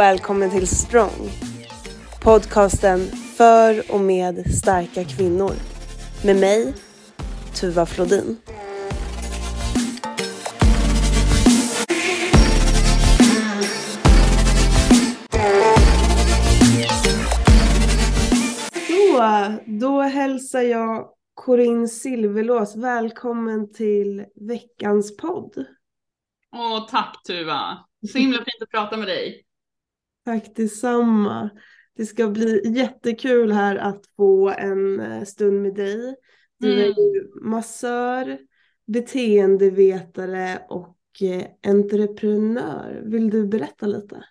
välkommen till Strong. Podcasten för och med starka kvinnor. Med mig, Tuva Flodin. Så, då hälsar jag Corinne Silverlås välkommen till veckans podd. Åh, tack Tuva. Så himla fint att prata med dig. Tack detsamma. Det ska bli jättekul här att få en eh, stund med dig. Du är Mm. ju massör, beteendevetare och eh, entreprenör. Vill du berätta lite?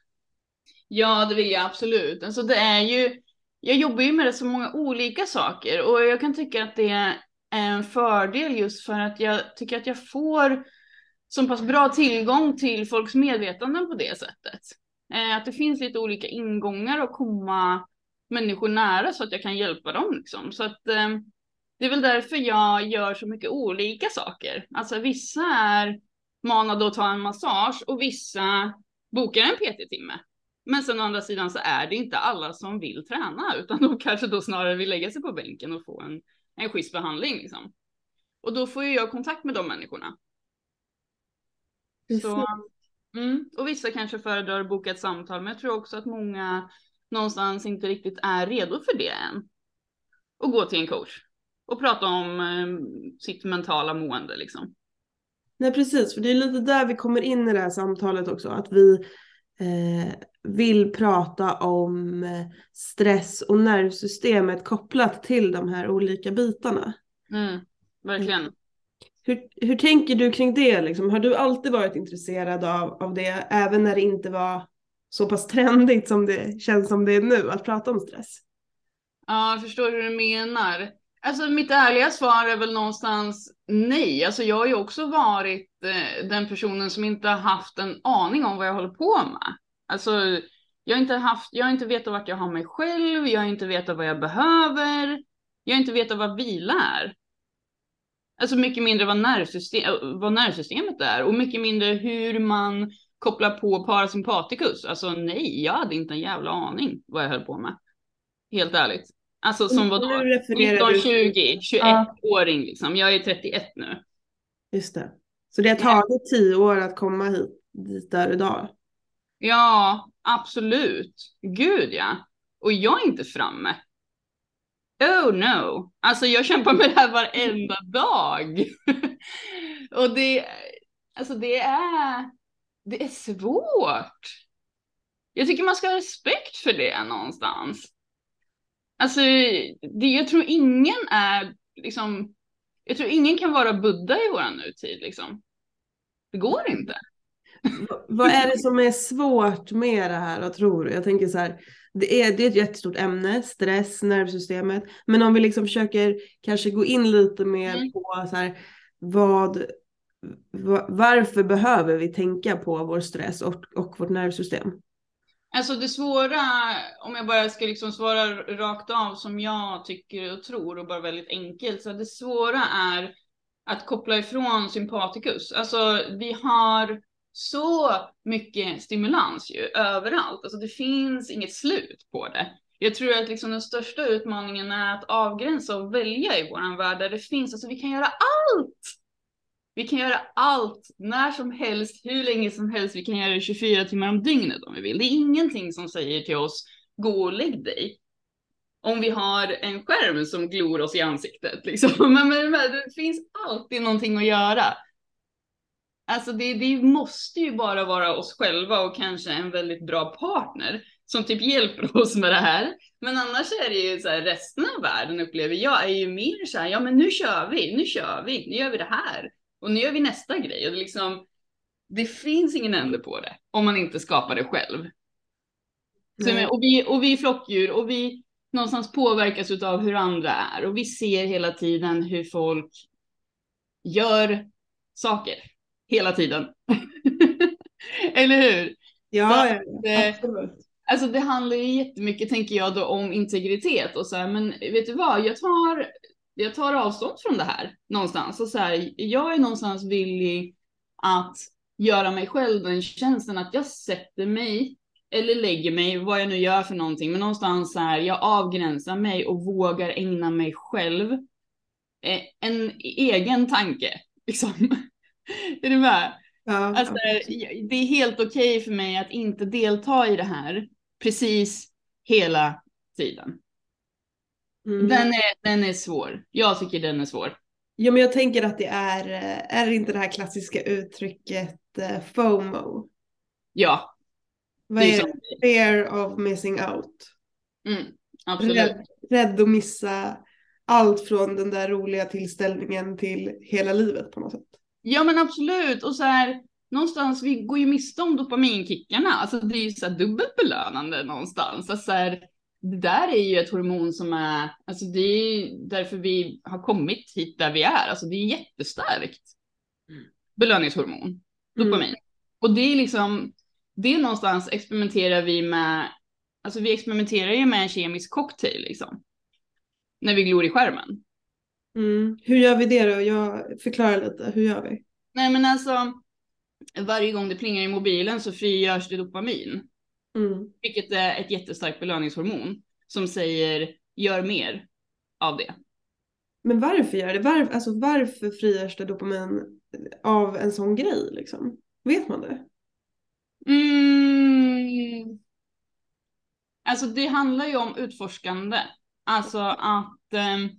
Ja, det vill jag absolut. Alltså det är ju, jag jobbar ju med så många olika saker och jag kan tycka att det är en fördel just för att jag tycker att jag får så pass bra tillgång till folks medvetanden på det sättet. Eh, Att det finns lite olika ingångar och komma människor nära så att jag kan hjälpa dem liksom. Så att eh, det är väl därför jag gör så mycket olika saker. Alltså vissa är manade att ta en massage och vissa bokar en PT-timme. Men sen å andra sidan så är det inte alla som vill träna utan de kanske då snarare vill lägga sig på bänken och få en, en schysst behandling liksom. Och då får ju jag kontakt med de människorna. Så, mm, och vissa kanske föredrar att boka ett samtal, men jag tror också att många någonstans inte riktigt är redo för det än. Och gå till en coach och prata om eh, sitt mentala mående liksom. Nej precis, för det är lite där vi kommer in i det här samtalet också. Att vi eh, vill prata om eh, stress och nervsystemet kopplat till de här olika bitarna. Mm, verkligen. Hur, hur tänker du kring det? Liksom? Har du alltid varit intresserad av, av det, även när det inte var så pass trendigt som det känns som det är nu, att prata om stress? Ja, jag förstår hur du menar. Alltså mitt ärliga svar är väl någonstans nej. Alltså jag har ju också varit eh, den personen som inte har haft en aning om vad jag håller på med. Alltså jag har inte haft, jag har inte vetat vart jag har mig själv, jag har inte vetat vad jag behöver, jag har inte vetat vad vila är. Alltså mycket mindre vad, nervsystem, vad nervsystemet är och mycket mindre hur man kopplar på parasympaticus. Alltså nej, jag hade inte en jävla aning vad jag höll på med. Helt ärligt. Alltså som vadå? Nu refererar 19, du- 20, 21-åring liksom. Jag är 31 nu. Just det. Så det har tagit tio år att komma hit, dit där idag. Ja, absolut. Gud ja. Och jag är inte framme. Oh no. Alltså jag kämpar med det här varenda dag. Och det, alltså det är, det är svårt. Jag tycker man ska ha respekt för det någonstans. Alltså, det, jag tror ingen är liksom, jag tror ingen kan vara Buddha i våran nutid liksom. Det går inte. Vad är det som är svårt med det här, vad tror du? Jag tänker så här, det är, det är ett jättestort ämne, stress, nervsystemet. Men om vi liksom försöker kanske gå in lite mer Mm. på så här, vad, va- varför behöver vi tänka på vår stress och, och vårt nervsystem? Alltså det svåra, om jag bara ska liksom svara rakt av som jag tycker och tror och bara väldigt enkelt, så det svåra är att koppla ifrån sympaticus. Alltså vi har så mycket stimulans ju överallt, alltså det finns inget slut på det. Jag tror att liksom den största utmaningen är att avgränsa och välja i våran värld där det finns, alltså vi kan göra allt! Vi kan göra allt, när som helst, hur länge som helst. Vi kan göra det 24 timmar om dygnet om vi vill. Det är ingenting som säger till oss, gå och lägg dig. Om vi har en skärm som glor oss i ansiktet. Liksom. Men, men, men det finns alltid någonting att göra. Alltså det, det måste ju bara vara oss själva och kanske en väldigt bra partner som typ hjälper oss med det här. Men annars är det ju så här, resten av världen upplever jag är ju mer så här, ja men nu kör vi, nu kör vi, nu gör vi det här. Och nu gör vi nästa grej. Och det, liksom, det finns ingen ände på det om man inte skapar det själv. Så, Nej. och, vi, och vi är flockdjur och vi någonstans påverkas av hur andra är. Och vi ser hela tiden hur folk gör saker. Hela tiden. Eller hur? Ja, ja, det- absolut. Alltså det handlar ju jättemycket, tänker jag då, om integritet och så här, men vet du vad, jag tar, jag tar avstånd från det här någonstans. Och så här, jag är någonstans villig att göra mig själv den tjänsten att jag sätter mig eller lägger mig, vad jag nu gör för någonting, men någonstans så här, jag avgränsar mig och vågar ägna mig själv eh, en egen tanke. Liksom. är du med? Ja, Alltså, det är helt okej okay för mig att inte delta i det här precis hela tiden. mm. Den, är, den är svår. Jag tycker den är svår. Jo men jag tänker att det är, är det inte det här klassiska uttrycket eh, FOMO? Ja, Vad Det är det? Fear of missing out. mm, absolut. Rädd, rädd att missa allt från den där roliga tillställningen till hela livet på något sätt. Ja men absolut. Och så här, någonstans, vi går ju miste om dopaminkickarna. Alltså det är ju så här dubbelt belönande någonstans. Alltså, så här, det där är ju ett hormon som är, alltså det är därför vi har kommit hit där vi är. Alltså det är jättestarkt. Belöningshormon, dopamin. Och det är liksom, det är någonstans experimenterar vi med, alltså vi experimenterar ju med en kemisk cocktail liksom. När vi glor i skärmen. Mm. Hur gör vi det då? Jag förklarar lite, hur gör vi? Nej men alltså, varje gång det plingar i mobilen så frigörs det dopamin. Mm. Vilket är ett jättestarkt belöningshormon som säger gör mer av det. Men varför gör det? Varför, alltså varför frigörs det dopamin av en sån grej liksom? Vet man det? Mm. Alltså det handlar ju om utforskande. Alltså att, ehm,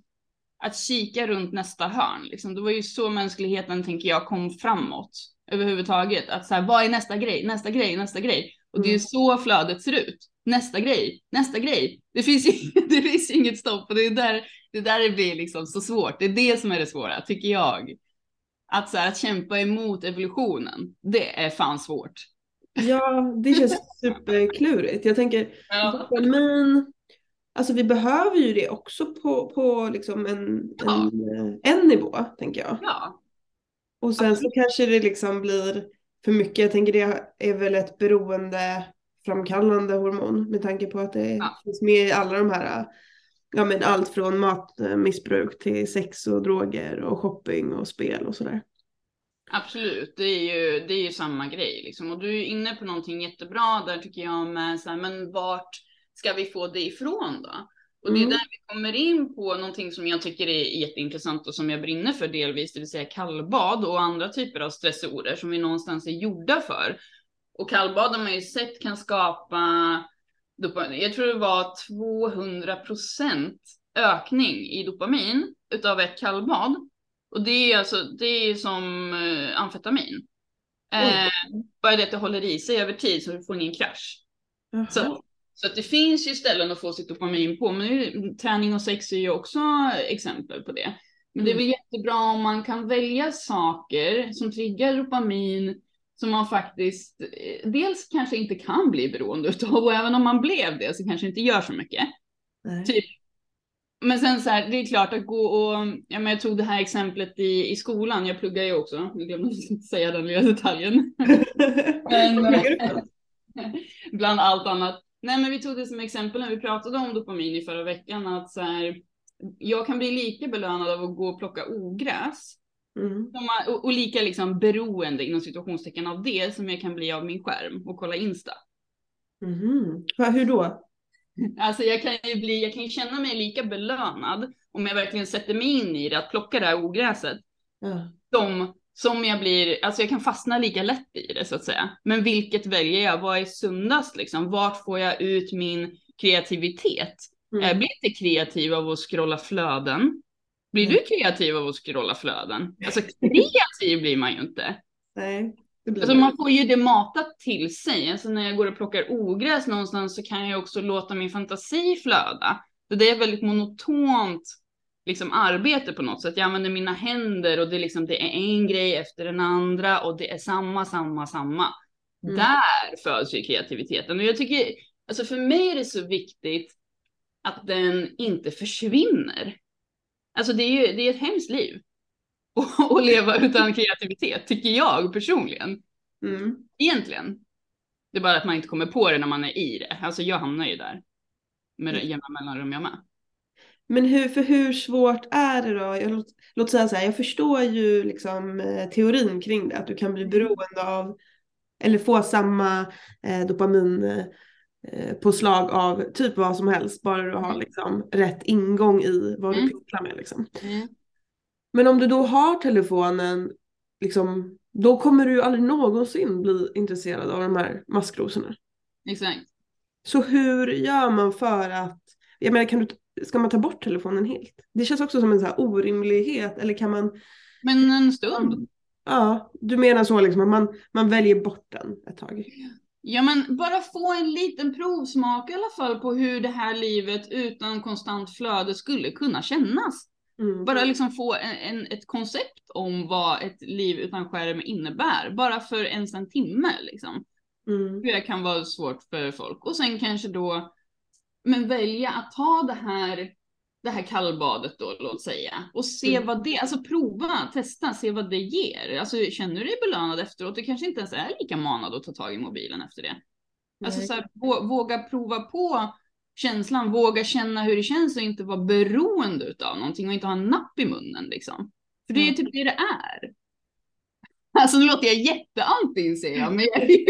att kika runt nästa hörn. Liksom. Det var ju så mänskligheten, tänker jag, kom framåt överhuvudtaget. Att så här, vad är nästa grej, nästa grej, nästa grej? Och det är Mm. så flödet ser ut. Nästa grej, nästa grej. Det finns ju, det finns ju inget stopp och det är där det, är där det blir liksom så svårt. Det är det som är det svåra, tycker jag. Att, så här, att kämpa emot evolutionen, det är fan svårt. Ja, det känns superklurigt. Jag tänker dopamin, alltså vi behöver ju det också på, på liksom en, Ja. en, en nivå, tänker jag. Ja, Och sen så kanske det liksom blir för mycket. Jag tänker det är väl ett beroendeframkallande hormon med tanke på att det Ja. finns med i alla de här, ja men allt från matmissbruk till sex och droger och shopping och spel och sådär. absolut. Det är ju, det är ju samma grej liksom. Och du är inne på någonting jättebra där tycker jag med så här, men vart ska vi få det ifrån då? Och det är Mm. där vi kommer in på någonting som jag tycker är jätteintressant och som jag brinner för delvis, det vill säga kallbad och andra typer av stressorer som vi någonstans är gjorda för. Och kallbad har man ju sett kan skapa, jag tror det var 200% ökning i dopamin utav ett kallbad. Och det är alltså, det är som eh, amfetamin. Eh, bara det att det håller i sig över tid så du får ingen krasch. Jaha. Så, så att det finns ju ställen att få sitt dopamin på, men nu, träning och sex är ju också exempel på det. Men det är väl jättebra om man kan välja saker som triggar dopamin som man faktiskt eh, dels kanske inte kan bli beroende utav och även om man blev det så kanske inte gör så mycket. Nej. Typ. Men sen så här, det är klart att gå och, ja men jag tog det här exemplet i, i skolan, jag pluggar ju också, jag glömde inte säga den lilla detaljen. Men, för? bland allt annat. Nej men vi tog det som exempel när vi pratade om dopamin i förra veckan att så här, jag kan bli lika belönad av att gå och plocka ogräs Mm. och, och lika liksom beroende inom situationstecken av det som jag kan bli av min skärm och kolla Insta. Va, Hur då? Alltså jag kan ju bli, jag kan känna mig lika belönad om jag verkligen sätter mig in i det, att plocka det här ogräset, Ja. som, som jag blir, alltså jag kan fastna lika lätt i det så att säga. Men vilket väljer jag? Vad är sundast liksom? Vart får jag ut min kreativitet? Mm. Jag blir inte kreativ av att scrolla flöden. Blir Mm. du kreativ av att scrolla flöden? Alltså kreativ blir man ju inte. Nej, Alltså man får ju det matat till sig. Alltså när jag går och plockar ogräs någonstans så kan jag också låta min fantasi flöda. Så det är ett väldigt monotont liksom, arbete på något sätt. Jag använder mina händer och det är, liksom, det är en grej efter den andra och det är samma, samma, samma. Mm. Där föds ju kreativiteten. Och jag tycker, alltså för mig är det så viktigt att den inte försvinner. Alltså det är ju det är ett hemskt liv. att- leva utan kreativitet, tycker jag personligen. Mm. Egentligen. Det är bara att man inte kommer på det när man är i det. Alltså jag hamnar ju där. Med jämna mellanrum jag med. Men hur, för hur svårt är det då? Jag, låt, låt säga så här, jag förstår ju liksom eh, teorin kring det, att du kan bli beroende av eller få samma eh, dopamin eh, påslag av typ vad som helst, bara du har liksom rätt ingång i vad du Mm. pysslar med. Liksom. Mm. Men om du då har telefonen, liksom, då kommer du ju aldrig någonsin bli intresserad av de här maskrosorna. Exakt. Så hur gör man för att, jag menar kan du, ska man ta bort telefonen helt? Det känns också som en så här orimlighet, eller kan man, Men en stund. ja, du menar så liksom att man, man väljer bort den ett tag? Ja men bara få en liten provsmak i alla fall på hur det här livet utan konstant flöde skulle kunna kännas. Mm. Bara liksom få en, en, ett koncept om vad ett liv utan skärm innebär. Bara för ens en timme liksom. Mm. Det kan vara svårt för folk. Och sen kanske då, men välja att ta det här, det här kallbadet då, låt säga. Och se Mm. vad det, alltså prova, testa, se vad det ger. Alltså känner du dig belönad efteråt, du kanske inte ens är lika manad att ta tag i mobilen efter det. Alltså så här, vå- våga prova på känslan, våga känna hur det känns och inte vara beroende utav någonting och inte ha en napp i munnen liksom. För det är ju Mm. typ det det är. Alltså nu låter jag jätteanti inser jag, men jag är, ju...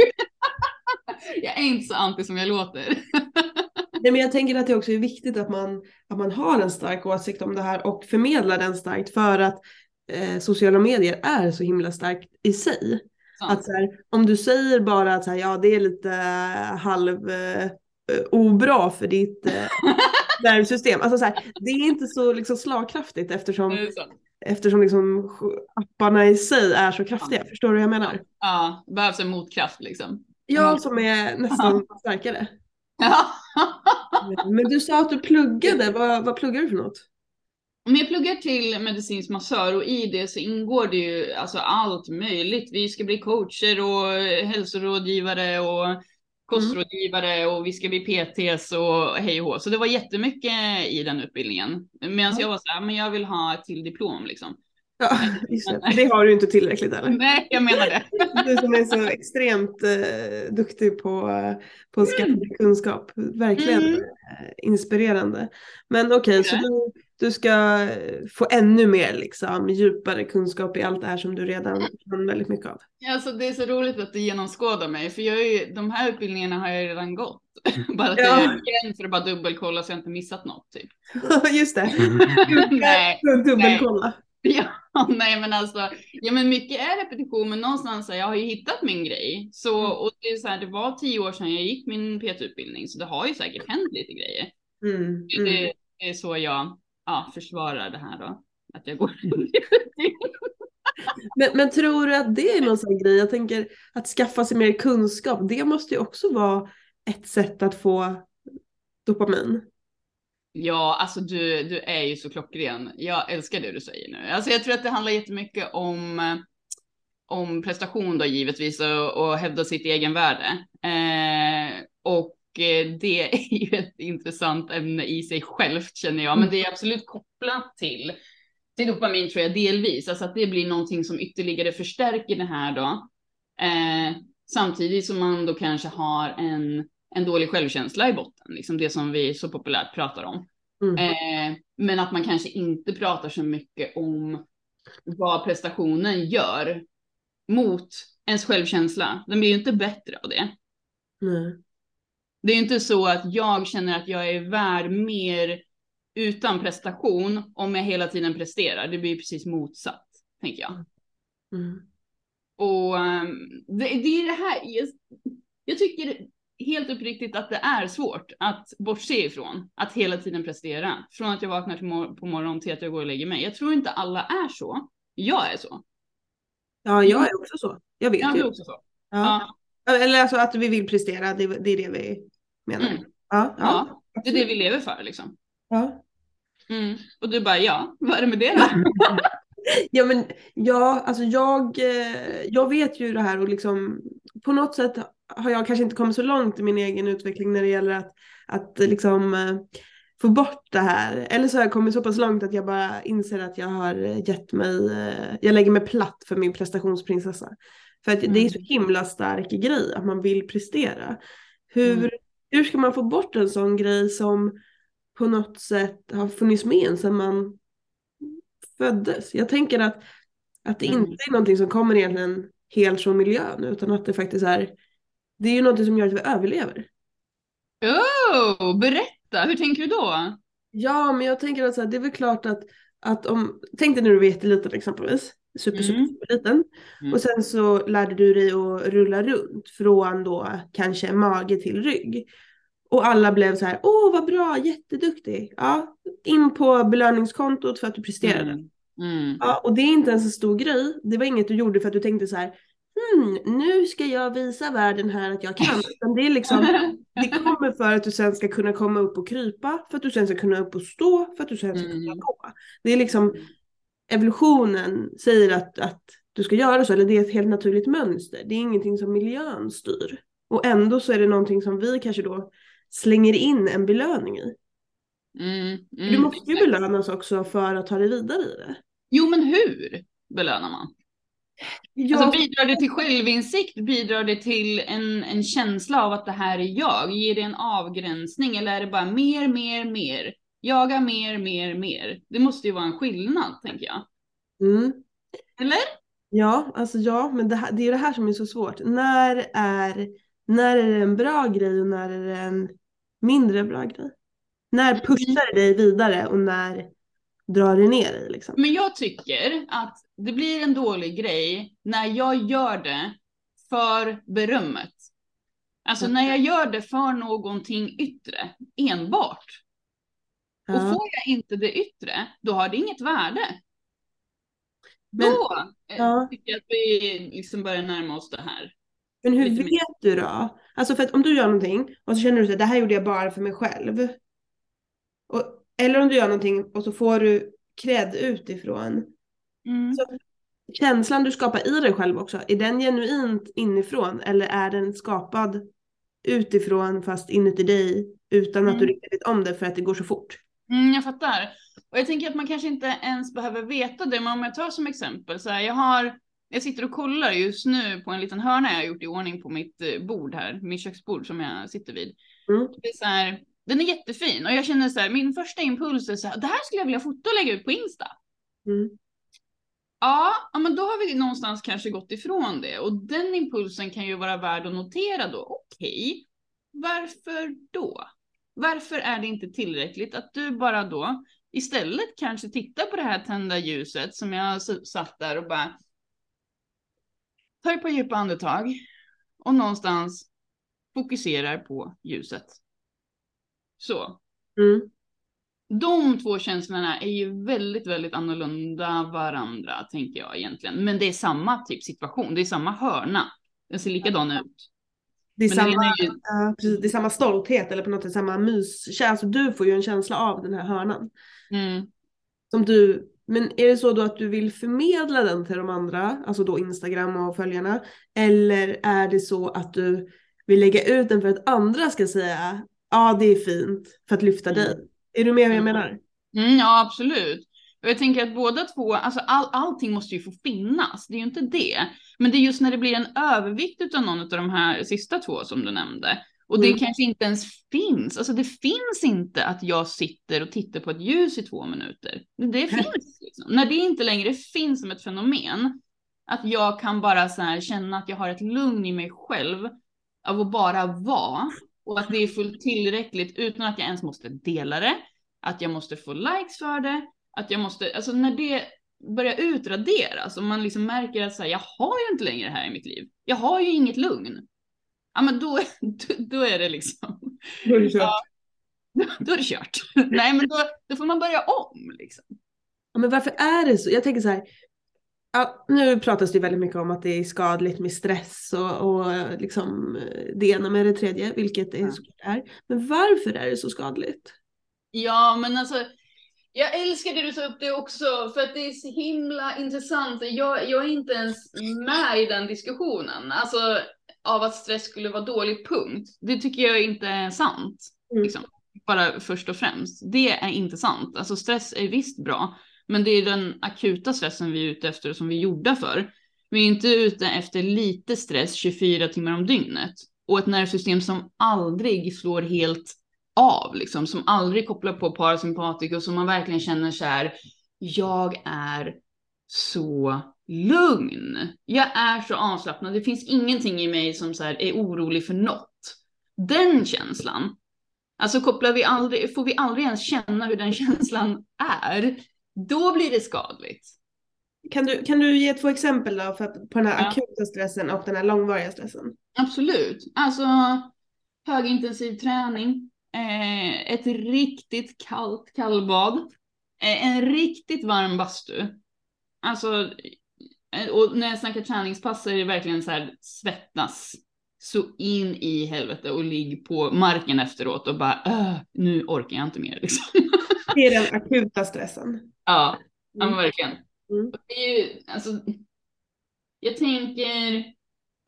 jag är inte så anti som jag låter. Nej, men jag tänker att det också är viktigt att man, att man har en stark åsikt om det här och förmedlar den starkt för att eh, sociala medier är så himla starkt i sig. Att så här, om du säger bara att här, ja, det är lite eh, halv eh, obra för ditt eh, nervsystem. Alltså så här, det är inte så liksom, slagkraftigt eftersom, eftersom liksom, apparna i sig är så kraftiga. Förstår du vad jag menar? Ja, det behövs en motkraft liksom. Ja, som är nästan starkare. Ja. Men du sa att du pluggade. Vad, vad pluggar du för något? Men jag pluggar till medicinsk massör och i det så ingår det ju alltså allt möjligt. Vi ska bli coacher och hälsorådgivare och kostrådgivare och vi ska bli PTs och hej och. Så det var jättemycket i den utbildningen. Medan jag var så här, men jag vill ha ett till diplom liksom. Ja, just det. Det har du inte tillräckligt eller? Nej, jag menar det. Du som är så extremt eh, duktig på, eh, på att skaffa dig kunskap. Verkligen Mm. eh, inspirerande. Men okej, så Ja. du, du ska eh, få ännu mer liksom, djupare kunskap i allt det här som du redan kan väldigt mycket av. Alltså det är så roligt att du genomskådar mig, för jag är ju, de här utbildningarna har jag redan gått. bara att Ja. jag gör igen för att bara dubbelkolla så jag inte missat något typ. just det. Nej, Dubbelkolla. Ja, nej men alltså, ja men mycket är repetition, men någonstans så jag har ju hittat min grej. Så, Mm. och det är så här, det var tio år sedan jag gick min PT-utbildning, så det har ju säkert hänt lite grejer. Mm, mm. Det, det är så jag ja, försvarar det här då, att jag går Men, men tror du att det är någon sån grej? Jag tänker att skaffa sig mer kunskap, det måste ju också vara ett sätt att få dopamin. Ja, alltså du, du är ju så klockren. Jag älskar det du säger nu. Alltså jag tror att det handlar jättemycket om, om prestation då givetvis och, och hävda sitt egen värde. Eh, och eh, det är ju ett intressant ämne i sig självt känner jag, men det är absolut kopplat till till dopamin tror jag delvis, alltså att det blir någonting som ytterligare förstärker det här då. Eh, samtidigt som man då kanske har en, en dålig självkänsla i botten, liksom det som vi så populärt pratar om. Mm. Eh, men att man kanske inte pratar så mycket om vad prestationen gör mot ens självkänsla. Den blir ju inte bättre av det. Nej. Det är ju inte så att jag känner att jag är värd mer utan prestation om jag hela tiden presterar. Det blir precis motsatt, tänker jag. Mm. Och ehm, det, det är det här, jag, jag tycker helt uppriktigt att det är svårt att bortse ifrån att hela tiden prestera. Från att jag vaknar mor- på morgonen till att jag går och lägger mig. Jag tror inte alla är så. Jag är så. Ja, jag är också så. Jag vet Jag ju. också så. Ja. Eller alltså att vi vill prestera, det, det är det vi menar. Mm. Ja, Ja, ja. det är det vi lever för liksom. ja. Mm. Och du bara, ja, vad är det med det då? Ja men ja, alltså jag, eh, jag vet ju det här och liksom på något sätt har jag kanske inte kommit så långt i min egen utveckling när det gäller att, att liksom eh, få bort det här. Eller så har jag kommit så pass långt att jag bara inser att jag har gett mig, eh, jag lägger mig platt för min prestationsprinsessa. För att det är så himla stark grej att man vill prestera. Hur, Mm. hur ska man få bort en sån grej som på något sätt har funnits med en sedan man föddes? Jag tänker att, att det Mm. inte är någonting som kommer egentligen helt från miljön utan att det faktiskt är, det är ju någonting som gör att vi överlever. Oh, berätta, hur tänker du då? Ja, men jag tänker att så här, det är väl klart att, att om, tänk dig när du var jätteliten exempelvis, super, super, Mm. super liten. Mm. Och sen så lärde du dig att rulla runt från då kanske mage till rygg. Och alla blev så här, åh vad bra, jätteduktig. Ja, in på belöningskontot för att du presterade. Mm. Mm. Ja, och det är inte ens en stor grej. Det var inget du gjorde för att du tänkte så här, hmm, nu ska jag visa världen här att jag kan. Utan det är liksom, det kommer för att du sen ska kunna komma upp och krypa, för att du sen ska kunna upp och stå, för att du sen ska kunna Mm. gå. Det är liksom, evolutionen säger att, att du ska göra så, eller det är ett helt naturligt mönster. Det är ingenting som miljön styr. Och ändå så är det någonting som vi kanske då slänger in en belöning i. Mm. Du Mm. måste ju belönas också för att ta dig vidare i det. Jo, men hur belönar man? Ja, Alltså bidrar det till självinsikt? Bidrar det till en, en känsla av att det här är jag? Ger det en avgränsning eller är det bara mer, mer, mer? Jaga mer, mer, mer. Det måste ju vara en skillnad, tänker jag. mm. Eller? Ja, alltså ja, men det, här, det är det här som är så svårt. När är, när är det en bra grej och när är det en mindre bra grej? När pushar det dig vidare och när drar det ner dig liksom? Men jag tycker att det blir en dålig grej när jag gör det för berömmet. Alltså när jag gör det för någonting yttre, enbart. Och Ja. får jag inte det yttre, då har det inget värde. Men- då eh, ja. tycker jag att vi liksom börjar närma oss det här. Men hur Lite mer. vet du då? Alltså för att om du gör någonting och så känner du att det här gjorde jag bara för mig själv. Och, eller om du gör någonting och så får du cred utifrån. Mm. Så känslan du skapar i dig själv också, är den genuint inifrån eller är den skapad utifrån fast inuti dig utan att du Mm. riktigt vet om det för att det går så fort? Mm, jag fattar. Och jag tänker att man kanske inte ens behöver veta det, men om jag tar som exempel så här, jag har, jag sitter och kollar just nu på en liten hörna jag har gjort i ordning på mitt eh, bord här, mitt köksbord som jag sitter vid. Mm. Det är så här, den är jättefin och jag känner så här, min första impuls är så här, det här skulle jag vilja fota och lägga ut på Insta. Mm. Ja, men då har vi någonstans kanske gått ifrån det och den impulsen kan ju vara värd att notera då. Okej, varför då? Varför är det inte tillräckligt att du bara då istället kanske tittar på det här tända ljuset som jag satt där och bara tar ett par djupa andetag och någonstans fokuserar på ljuset. Så. Mm. De två känslorna är ju väldigt, väldigt annorlunda varandra, tänker jag egentligen. Men det är samma typ situation, det är samma hörna. Den ser likadan ut. Det, är Men samma, är ju, ja, precis, det är samma stolthet eller på något sätt samma myskänsla. Alltså du får ju en känsla av den här hörnan. mm, Som du, men är det så då att du vill förmedla den till de andra, alltså då Instagram och följarna? Eller är det så att du vill lägga ut den för att andra ska säga ja det är fint för att lyfta Mm. dig? Är du med vad jag Mm. menar? mm, ja, absolut. Och jag tänker att båda två, alltså all, allting måste ju få finnas, det är ju inte det. Men det är just när det blir en övervikt utav någon av de här sista två som du nämnde. Och det Mm. kanske inte ens finns, alltså det finns inte att jag sitter och tittar på ett ljus i två minuter. Det finns liksom. När det inte längre finns som ett fenomen, att jag kan bara så här känna att jag har ett lugn i mig själv av att bara vara och att det är fullt tillräckligt utan att jag ens måste dela det, att jag måste få likes för det, att jag måste, alltså när det börjar utraderas och man liksom märker att så här, jag har ju inte längre det här i mitt liv. Jag har ju inget lugn. Ja men då, då, då är det liksom, Då är det kört. Ja. då är det kört. Nej men då, då får man börja om liksom. Ja, men varför är det så? Jag tänker så här. Ja, nu pratas det väldigt mycket om att det är skadligt med stress och, och liksom det ena med det tredje, vilket det Ja. såklart är. Men varför är det så skadligt? Ja, men alltså, jag älskar det du tar upp det också, för att det är så himla intressant. Jag, jag är inte ens med i den diskussionen, alltså av att stress skulle vara dålig, punkt. Det tycker jag inte är sant, Mm. liksom. Bara först och främst. Det är inte sant. Alltså stress är visst bra, men det är den akuta stressen vi är ute efter och som vi är gjorda för. Vi är inte ute efter lite stress 24 timmar om dygnet och ett nervsystem som aldrig slår helt av, liksom, som aldrig kopplar på parasympatikus, som man verkligen känner så här, jag är så lugn. Jag är så avslappnad. Det finns ingenting i mig som så här är orolig för något. Den känslan. Alltså kopplar vi aldrig, får vi aldrig ens känna hur den känslan är, då blir det skadligt. Kan du, kan du ge två exempel då för, på den här Ja. akuta stressen och den här långvariga stressen? Absolut. Alltså högintensiv träning, eh, ett riktigt kallt kallbad, eh, en riktigt varm bastu. Alltså, eh, och när jag snackar träningspass så är det verkligen så här svettas så in i helvete och ligg på marken efteråt och bara "Öh, nu orkar jag inte mer liksom. Det är den akuta stressen. Ja, ja men Mm. verkligen. Mm. Det är ju, alltså, jag tänker,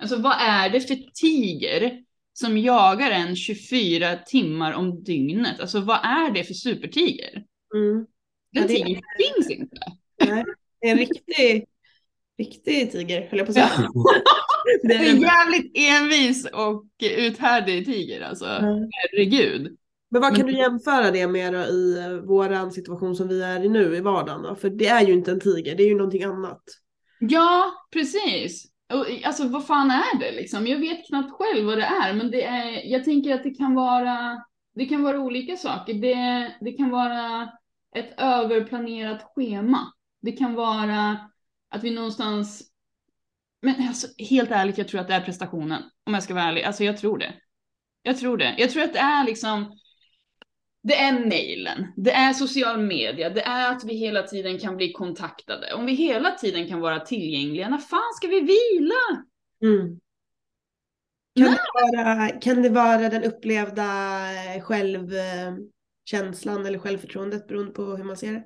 alltså vad är det för tiger som jagar en 24 timmar om dygnet? Alltså vad är det för supertiger? Mm. Den tigern finns inte. Nej, det är en riktig, riktig tiger höll jag på att säga. det är är en jävligt envis och uthärdig tiger alltså. Ja. Herregud. Men vad kan Men- du jämföra det med då i eh, våran situation som vi är i nu i vardagen då? För det är ju inte en tiger, det är ju någonting annat. Ja, precis. Och, alltså vad fan är det liksom? Jag vet knappt själv vad det är, men det är, jag tänker att det kan vara, det kan vara olika saker. Det, det kan vara ett överplanerat schema. Det kan vara att vi någonstans, men alltså, helt ärligt, jag tror att det är prestationen. Om jag ska vara ärlig, alltså jag tror det. Jag tror det. Jag tror att det är liksom, det är mejlen, det är social media, det är att vi hela tiden kan bli kontaktade. Om vi hela tiden kan vara tillgängliga, när fan ska vi vila? Mm. Kan, det vara, kan det vara den upplevda eh, självkänslan eller självförtroendet beroende på hur man ser det?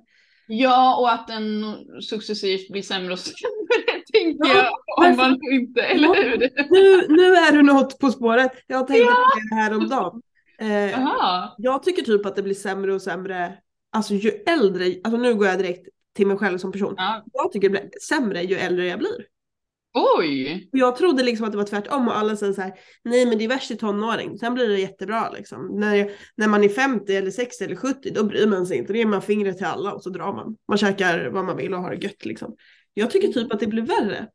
Ja, och att den successivt blir sämre och sämre, tänker Ja, jag. Om varför- man inte, eller hur? Nu, nu är du något på spåret. Jag tänkte på det här om dagen. Eh, jag tycker typ att det blir sämre och sämre, alltså ju äldre, alltså nu går jag direkt till mig själv som person. Ja. Jag tycker det blir sämre ju äldre jag blir. Oj! Jag trodde liksom att det var tvärtom och alla säger så här, nej men det är värst i tonåring, sen blir det jättebra liksom. När, när man är 50 eller 60 eller 70 då bryr man sig inte, då ger man fingret till alla och så drar man. Man käkar vad man vill och har det gött liksom. Jag tycker typ att det blir värre.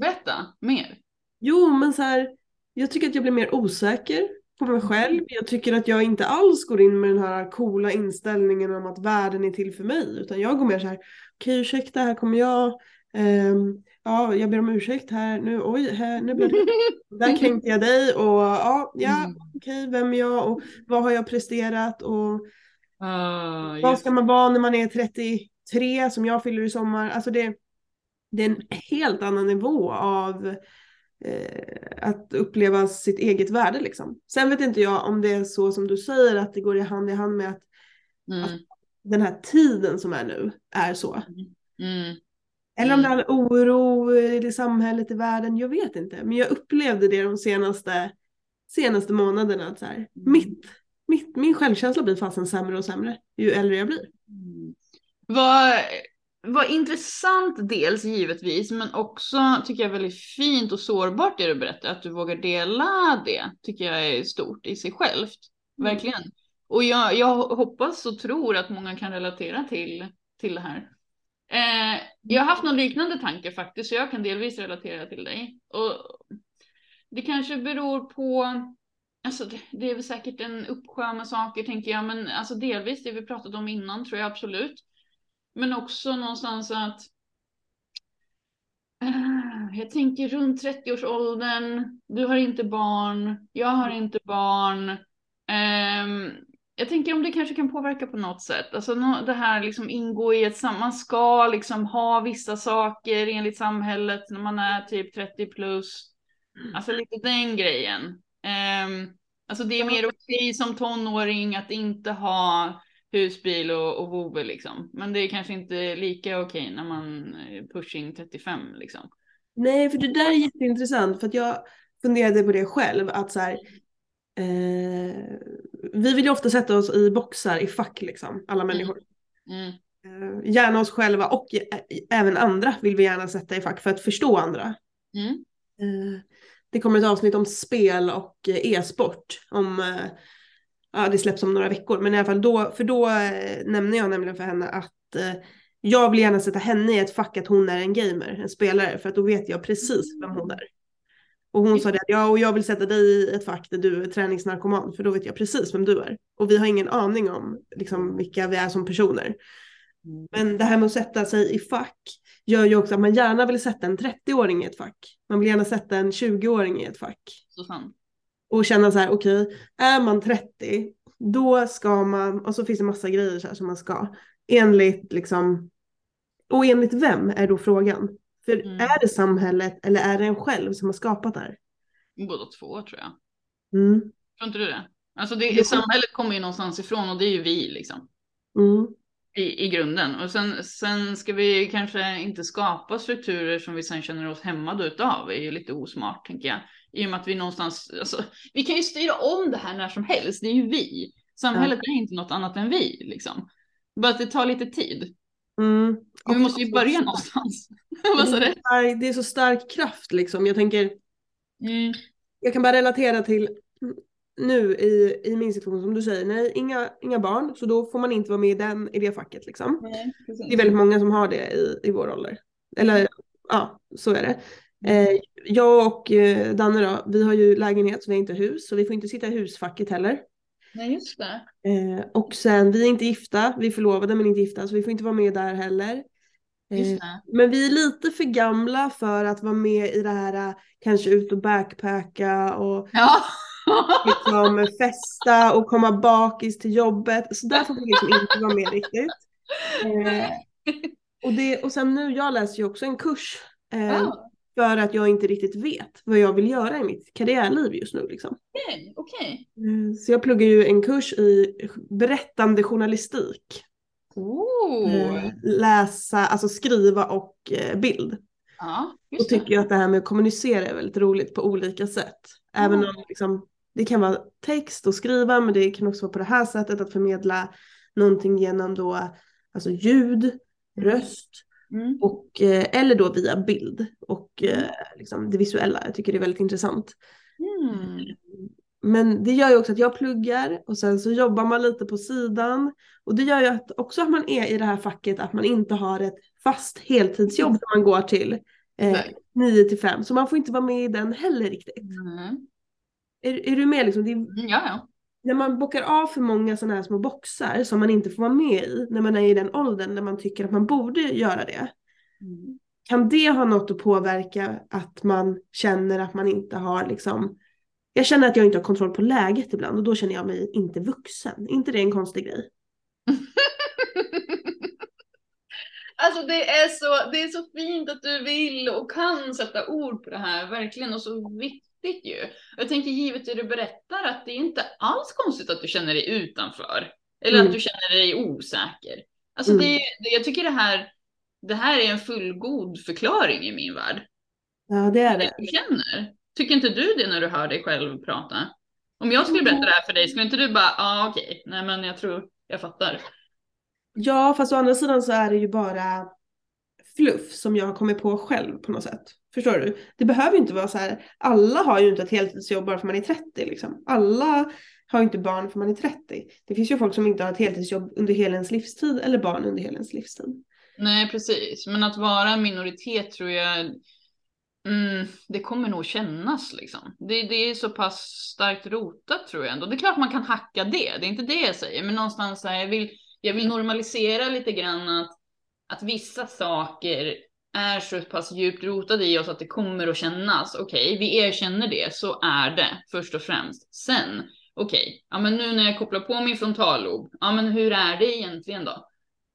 Berätta mer. Jo men så här, jag tycker att jag blir mer osäker på mig själv. Jag tycker att jag inte alls går in med den här coola inställningen om att världen är till för mig. Utan jag går mer så här, okej ursäkta här kommer jag. Ehm, ja jag ber om ursäkt här nu, oj här, nu blev det där kränkte jag dig och ja, ja Mm. okej, vem är jag och vad har jag presterat och Ah, vad ska man vara när man är 33 som jag fyller i sommar. Alltså det, det är en helt annan nivå av att uppleva sitt eget värde liksom. Sen vet inte jag om det är så som du säger att det går i hand i hand med att Mm. den här tiden som är nu är så. Mm. Eller om det Mm. är oro i samhället, i världen, jag vet inte. Men jag upplevde det de senaste, senaste månaderna. Att så här, mitt, mitt, min självkänsla blir fasen sämre och sämre ju äldre jag blir. Mm. Vad, vad intressant dels givetvis, men också tycker jag väldigt fint och sårbart det du berättar, att du vågar dela det, tycker jag är stort i sig självt. Mm. Verkligen. Och jag, jag hoppas och tror att många kan relatera till, till det här. Eh, jag har haft någon liknande tanke faktiskt, så jag kan delvis relatera till dig. Och det kanske beror på, alltså det, det är väl säkert en uppsjö med saker tänker jag, men alltså delvis det vi pratat om innan tror jag absolut. Men också någonstans att eh, jag tänker runt 30-årsåldern, du har inte barn, jag har inte barn. Ehm, jag tänker om det kanske kan påverka på något sätt. Alltså det här liksom ingå i ett man ska liksom ha vissa saker enligt samhället när man är typ 30 plus. Alltså lite den grejen. Ehm, alltså det är mer okej som tonåring att inte ha husbil och, och vovve liksom. Men det är kanske inte lika okej när man är pushing 35 liksom. Nej, för det där är jätteintressant för att jag funderade på det själv att så här, eh, vi vill ju ofta sätta oss i boxar i fack liksom, alla människor. Mm. Eh, gärna oss själva och ä- även andra vill vi gärna sätta i fack för att förstå andra. Mm. Eh, det kommer ett avsnitt om spel och eh, e-sport om eh, Ja, det släpps om några veckor, men i alla fall då, för då eh, nämner jag nämligen för henne att eh, jag vill gärna sätta henne i ett fack att hon är en gamer, en spelare, för att då vet jag precis vem hon är. Och hon sa det, ja och jag vill sätta dig i ett fack där du är träningsnarkoman, för då vet jag precis vem du är. Och vi har ingen aning om liksom, vilka vi är som personer. Mm. Men det här med att sätta sig i fack gör ju också att man gärna vill sätta en 30-åring i ett fack. Man vill gärna sätta en 20-åring i ett fack. Så sant. Och känna så här, okej, är man 30, då ska man, och så finns det massa grejer så här som man ska, enligt liksom, och enligt vem är då frågan? För Mm. är det samhället eller är det en själv som har skapat det här? Båda två tror jag. Mm. Tror inte du det? Alltså det, Jo. samhället kommer ju någonstans ifrån och det är ju vi liksom. Mm. I, i grunden. Och sen, sen ska vi kanske inte skapa strukturer som vi sen känner oss hämmade utav. Det är ju lite osmart tänker jag. I och med att vi någonstans, alltså, vi kan ju styra om det här när som helst. Det är ju vi. Samhället är inte något annat än vi liksom. Bara att det tar lite tid. Mm. Vi måste ju börja någonstans. Vad det, är så stark- det är så stark kraft liksom. Jag tänker, Mm. jag kan bara relatera till nu i, i min situation som du säger, nej inga, inga barn, så då får man inte vara med i, den, i det facket liksom. Nej, Det är väldigt många som har det i, i vår ålder. Eller ja, så är det. Eh, jag och eh, Danne då, vi har ju lägenhet så vi har inte hus, så vi får inte sitta i husfacket heller. Nej, just det. Eh, och sen, vi är inte gifta, vi är förlovade men inte gifta, så vi får inte vara med där heller. Eh, men vi är lite för gamla för att vara med i det här, eh, kanske ut och backpacka och Ja. liksom festa och komma bakis till jobbet. Så där får vi liksom inte vara med riktigt. Eh, och, det, och sen nu, jag läser ju också en kurs. Ja. För att jag inte riktigt vet vad jag vill göra i mitt karriärliv just nu. Liksom. Okej, okej. Eh, Så jag pluggar ju en kurs i berättande journalistik. Oh. Läsa, alltså skriva och eh, bild. Ja, Och tycker jag att det här med att kommunicera är väldigt roligt på olika sätt. Även Mm. om liksom, det kan vara text och skriva men det kan också vara på det här sättet att förmedla någonting genom då alltså ljud, röst Mm. och, eh, eller då via bild och eh, Mm. liksom det visuella. Jag tycker det är väldigt intressant. Mm. Men det gör ju också att jag pluggar och sen så jobbar man lite på sidan. Och det gör ju att också att man är i det här facket att man inte har ett fast heltidsjobb som man går till eh, Nej. 9 till 5. Så man får inte vara med i den heller riktigt. Mm. Är, är du med liksom? Det är, Ja, ja. När man bockar av för många sådana här små boxar som man inte får vara med i när man är i den åldern där man tycker att man borde göra det. Mm. Kan det ha något att påverka att man känner att man inte har liksom jag känner att jag inte har kontroll på läget ibland och då känner jag mig inte vuxen. inte det en konstig grej? Alltså det är, så, det är så fint att du vill och kan sätta ord på det här, verkligen, och så viktigt ju. Jag tänker givet det du berättar att det är inte alls konstigt att du känner dig utanför. Eller Mm. att du känner dig osäker. Alltså Mm. det, det, jag tycker det här, det här är en fullgod förklaring i min värld. Ja det är Det du känner. Tycker inte du det när du hör dig själv prata? Om jag skulle berätta det här för dig, skulle inte du bara, ja ah, okej, nej men jag tror jag fattar. Ja fast å andra sidan så är det ju bara fluff som jag har kommit på själv på något sätt. Förstår du? Det behöver ju inte vara så här. Alla har ju inte ett heltidsjobb bara för man är 30 liksom. Alla har ju inte barn för man är 30. Det finns ju folk som inte har ett heltidsjobb under hela ens livstid eller barn under hela ens livstid. Nej, precis. Men att vara en minoritet tror jag, mm, det kommer nog kännas liksom. Det, det är så pass starkt rotat tror jag ändå. Det är klart man kan hacka det, det är inte det jag säger. Men någonstans så här, jag vill, jag vill normalisera lite grann att, att vissa saker är så pass djupt rotade i oss att det kommer att kännas. Okej, vi erkänner det, så är det först och främst. Sen, okej, ja men nu när jag kopplar på min frontallob, ja men hur är det egentligen då?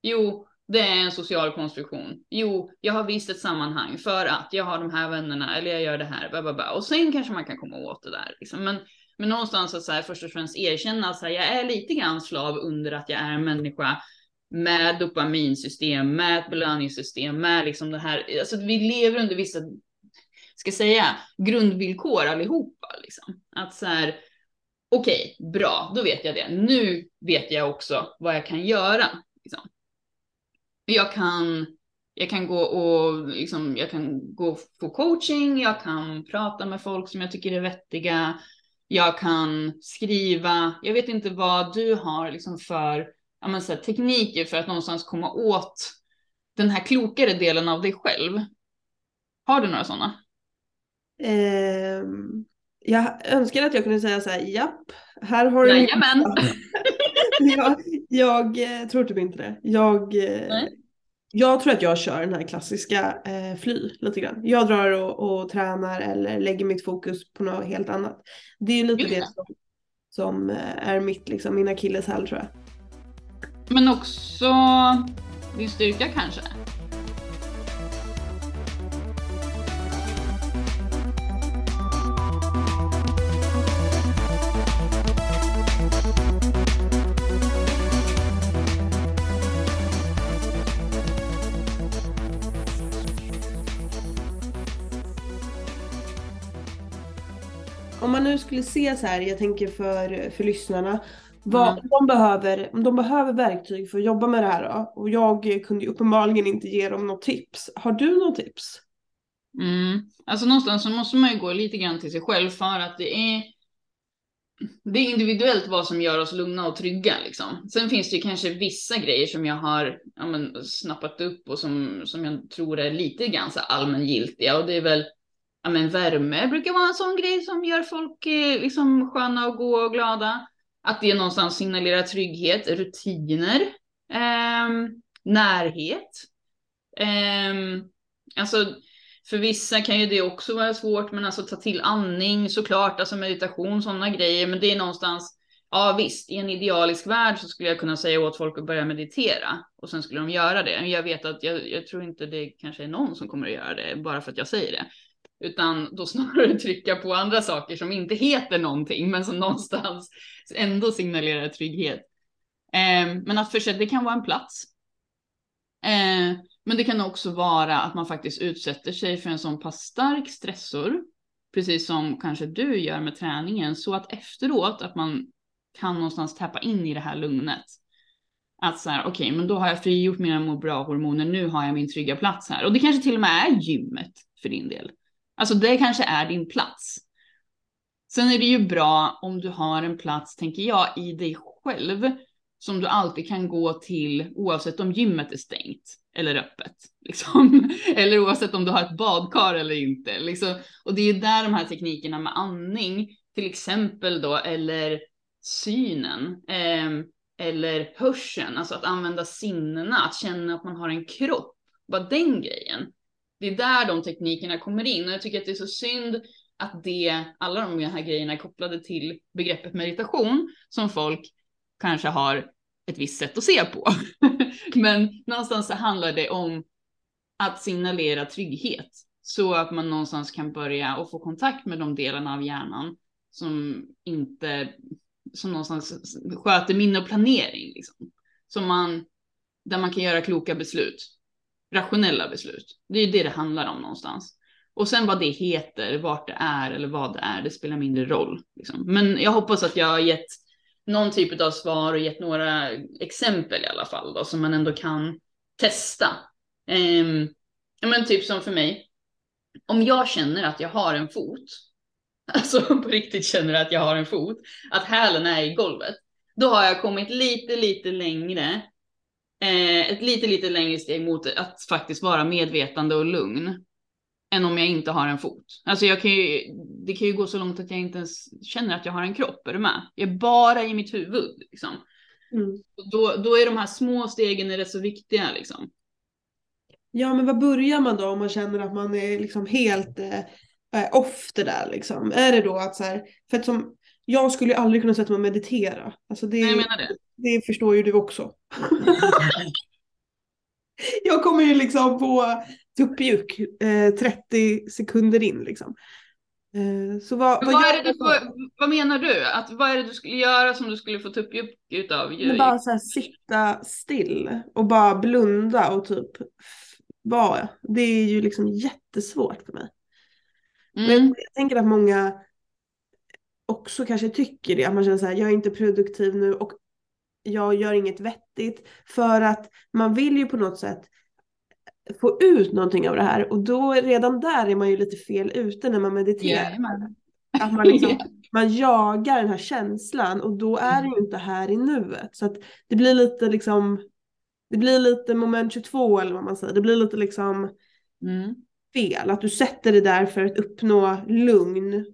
Jo, det är en social konstruktion. Jo, jag har visst ett sammanhang för att jag har de här vännerna eller jag gör det här. Blah, blah, blah. Och sen kanske man kan komma åt det där. Liksom. Men, men någonstans att så här, först och främst erkänna att jag är lite grann slav under att jag är en människa med dopaminsystem, med ett belöningssystem, med liksom det här. Alltså vi lever under vissa, ska säga, grundvillkor allihopa. Liksom. Att så här, okej, bra, då vet jag det. Nu vet jag också vad jag kan göra. Liksom. Jag kan, jag kan gå och liksom, jag kan gå på coaching, jag kan prata med folk som jag tycker är vettiga, jag kan skriva, jag vet inte vad du har liksom för ja, men så här, tekniker för att någonstans komma åt den här klokare delen av dig själv. Har du några sådana? Ehm, jag önskar att jag kunde säga så här, japp, här har du Jajamän. jag, jag eh, tror typ inte det. Jag, eh, Nej. jag tror att jag kör den här klassiska eh, fly lite grann. Jag drar och, och tränar eller lägger mitt fokus på något helt annat. Det är lite Just det det. som, som eh, är mitt, liksom, min akilleshäl tror jag. Men också din styrka kanske? Om man nu skulle se så här, jag tänker för, för lyssnarna, vad, Mm. de behöver, om de behöver verktyg för att jobba med det här då, och jag kunde ju uppenbarligen inte ge dem något tips. Har du något tips? Mm. Alltså någonstans så måste man ju gå lite grann till sig själv för att det är det är individuellt vad som gör oss lugna och trygga liksom. Sen finns det ju kanske vissa grejer som jag har ja, men, snappat upp och som, som jag tror är lite grann så allmängiltiga och det är väl ja, men, värme brukar vara en sån grej som gör folk eh, liksom sköna och goa och glada. Att det någonstans signalerar trygghet, rutiner, eh, närhet. Eh, alltså för vissa kan ju det också vara svårt, men alltså ta till andning såklart, alltså meditation, sådana grejer. Men det är någonstans, ja visst, i en idealisk värld så skulle jag kunna säga åt folk att börja meditera och sen skulle de göra det. Jag vet att jag, jag tror inte det kanske är någon som kommer att göra det bara för att jag säger det. Utan då snarare trycka på andra saker som inte heter någonting, men som någonstans ändå signalerar trygghet. Eh, men att försöka, det kan vara en plats. Eh, men det kan också vara att man faktiskt utsätter sig för en sån pass stark stressor, precis som kanske du gör med träningen, så att efteråt att man kan någonstans tappa in i det här lugnet. Att så här, okej, men då har jag frigjort mina må bra-hormoner, nu har jag min trygga plats här. Och det kanske till och med är gymmet för din del. Alltså det kanske är din plats. Sen är det ju bra om du har en plats, tänker jag, i dig själv som du alltid kan gå till oavsett om gymmet är stängt eller öppet. Liksom. Eller oavsett om du har ett badkar eller inte. Liksom. Och det är ju där de här teknikerna med andning, till exempel då, eller synen, eh, eller hörseln, alltså att använda sinnena, att känna att man har en kropp, bara den grejen. Det är där de teknikerna kommer in och jag tycker att det är så synd att det, alla de här grejerna är kopplade till begreppet meditation som folk kanske har ett visst sätt att se på. Men någonstans så handlar det om att signalera trygghet så att man någonstans kan börja och få kontakt med de delarna av hjärnan som inte, som någonstans sköter minne och planering liksom. Som man, där man kan göra kloka beslut, rationella beslut. Det är det det handlar om någonstans. Och sen vad det heter, vart det är eller vad det är, det spelar mindre roll. Liksom. Men jag hoppas att jag har gett någon typ av svar och gett några exempel i alla fall då, som man ändå kan testa. Um, men typ som för mig, om jag känner att jag har en fot, alltså på riktigt känner att jag har en fot, att hälen är i golvet, då har jag kommit lite, lite längre, eh, ett lite, lite längre steg mot att faktiskt vara medvetande och lugn än om jag inte har en fot. Alltså jag kan ju, det kan ju gå så långt att jag inte ens känner att jag har en kropp, är du med? Jag är bara i mitt huvud liksom. Mm. Då, då är de här små stegen är rätt så viktiga liksom. Ja men vad börjar man då om man känner att man är liksom helt eh, eh, off det där liksom? Är det då att så här, för att som, jag skulle ju aldrig kunna sätta mig och meditera. Alltså det, Nej, jag menar det. det förstår ju du också. jag kommer ju liksom på tuppjuck eh, 30 sekunder in liksom. Eh, så vad, Men vad, gör är det du får, vad menar du? Att, vad är det du skulle göra som du skulle få tuppjuck utav? Men bara så här, sitta still och bara blunda och typ vara. Det är ju liksom jättesvårt för mig. Men Mm. jag tänker att många också kanske tycker det. Att man känner så här, jag är inte produktiv nu och jag gör inget vettigt. För att man vill ju på något sätt få ut någonting av det här. Och då redan där är man ju lite fel ute när man mediterar. Jajamän. Att man, liksom, man jagar den här känslan och då är det ju inte här i nuet. Så att det blir lite liksom, det blir lite moment 22 eller vad man säger. Det blir lite liksom Mm. fel. Att du sätter det där för att uppnå lugn.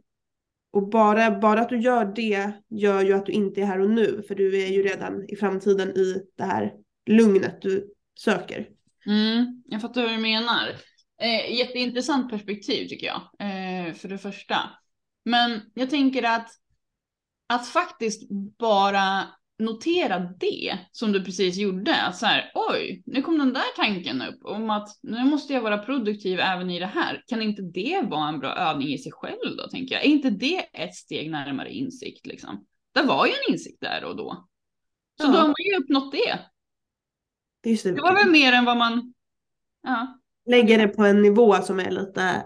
Och bara, bara att du gör det gör ju att du inte är här och nu. För du är ju redan i framtiden i det här lugnet du söker. Mm, jag fattar vad du menar. Eh, jätteintressant perspektiv tycker jag, eh, för det första. Men jag tänker att, att faktiskt bara notera det som du precis gjorde. Att så här, oj, nu kom den där tanken upp om att nu måste jag vara produktiv även i det här. Kan inte det vara en bra övning i sig själv då, tänker jag? Är inte det ett steg närmare insikt liksom? Det var ju en insikt där och då. Så Ja. då har man ju uppnått det. Just det, Det var väl mer än vad man... Ja. lägger det på en nivå som är lite,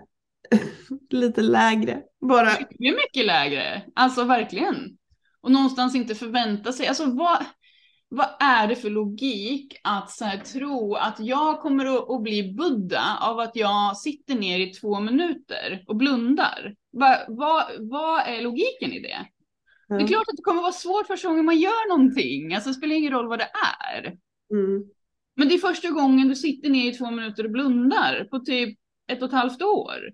lite lägre. Bara, är mycket lägre. Alltså verkligen. Och någonstans inte förvänta sig. Alltså vad, vad är det för logik att så här, tro att jag kommer att, bli Buddha av att jag sitter ner i två minuter och blundar? Va, vad, vad är logiken i det? Det är klart att det kommer vara svårt första gången man gör någonting. Alltså det spelar ingen roll vad det är. Mm. Men det är första gången du sitter ner i två minuter och blundar på typ ett och ett halvt år.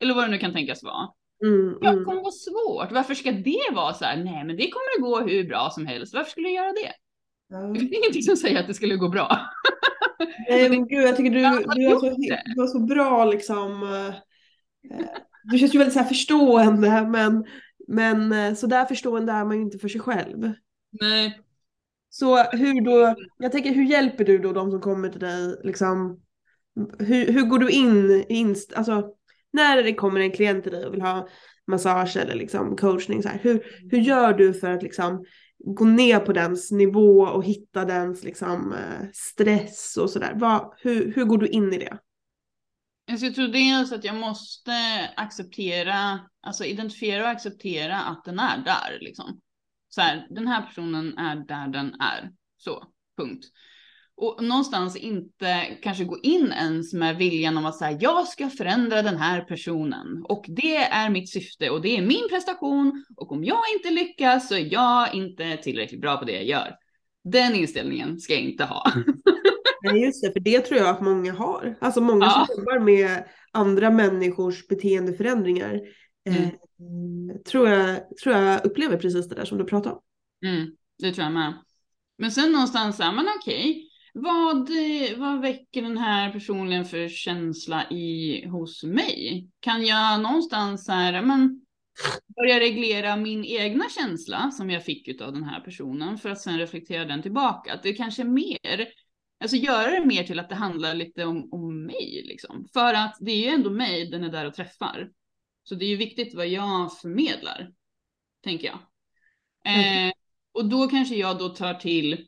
Eller vad det nu kan tänkas vara. Mm, Ja, det mm. kommer vara svårt. Varför ska det vara så här? Nej, men det kommer att gå hur bra som helst. Varför skulle jag göra det? Ja. Det finns ingenting som säger att det skulle gå bra. Nej men gud jag tycker du, du, har så, du har så bra liksom. eh, eh, Du känns ju väldigt så här förstående men, men eh, så där förstående är man ju inte för sig själv. Nej. Så hur då, jag tänker hur hjälper du då de som kommer till dig liksom? Hur, hur går du in, inst, alltså när det kommer en klient till dig och vill ha massage eller liksom coachning så här, hur, hur gör du för att liksom gå ner på dens nivå och hitta dens liksom eh, stress och sådär? Hur, hur går du in i det? Alltså jag tror dels att jag måste acceptera, alltså identifiera och acceptera att den är där liksom. Så här, den här personen är där den är. Så, punkt. Och någonstans inte kanske gå in ens med viljan om att säga jag ska förändra den här personen och det är mitt syfte och det är min prestation och om jag inte lyckas så är jag inte tillräckligt bra på det jag gör. Den inställningen ska jag inte ha. Nej just det, för det tror jag att många har. Alltså många Ja. som jobbar med andra människors beteendeförändringar eh, tror, jag, tror jag upplever precis det där som du pratar om. Mm, det tror jag med. Men sen någonstans här, men okej, vad, vad väcker den här personen för känsla i hos mig? Kan jag någonstans så här, men börja reglera min egna känsla som jag fick av den här personen för att sen reflektera den tillbaka? Att det kanske är mer, alltså göra det mer till att det handlar lite om, om mig liksom. För att det är ju ändå mig den är där och träffar. Så det är ju viktigt vad jag förmedlar, tänker jag. Eh, och då kanske jag då tar till,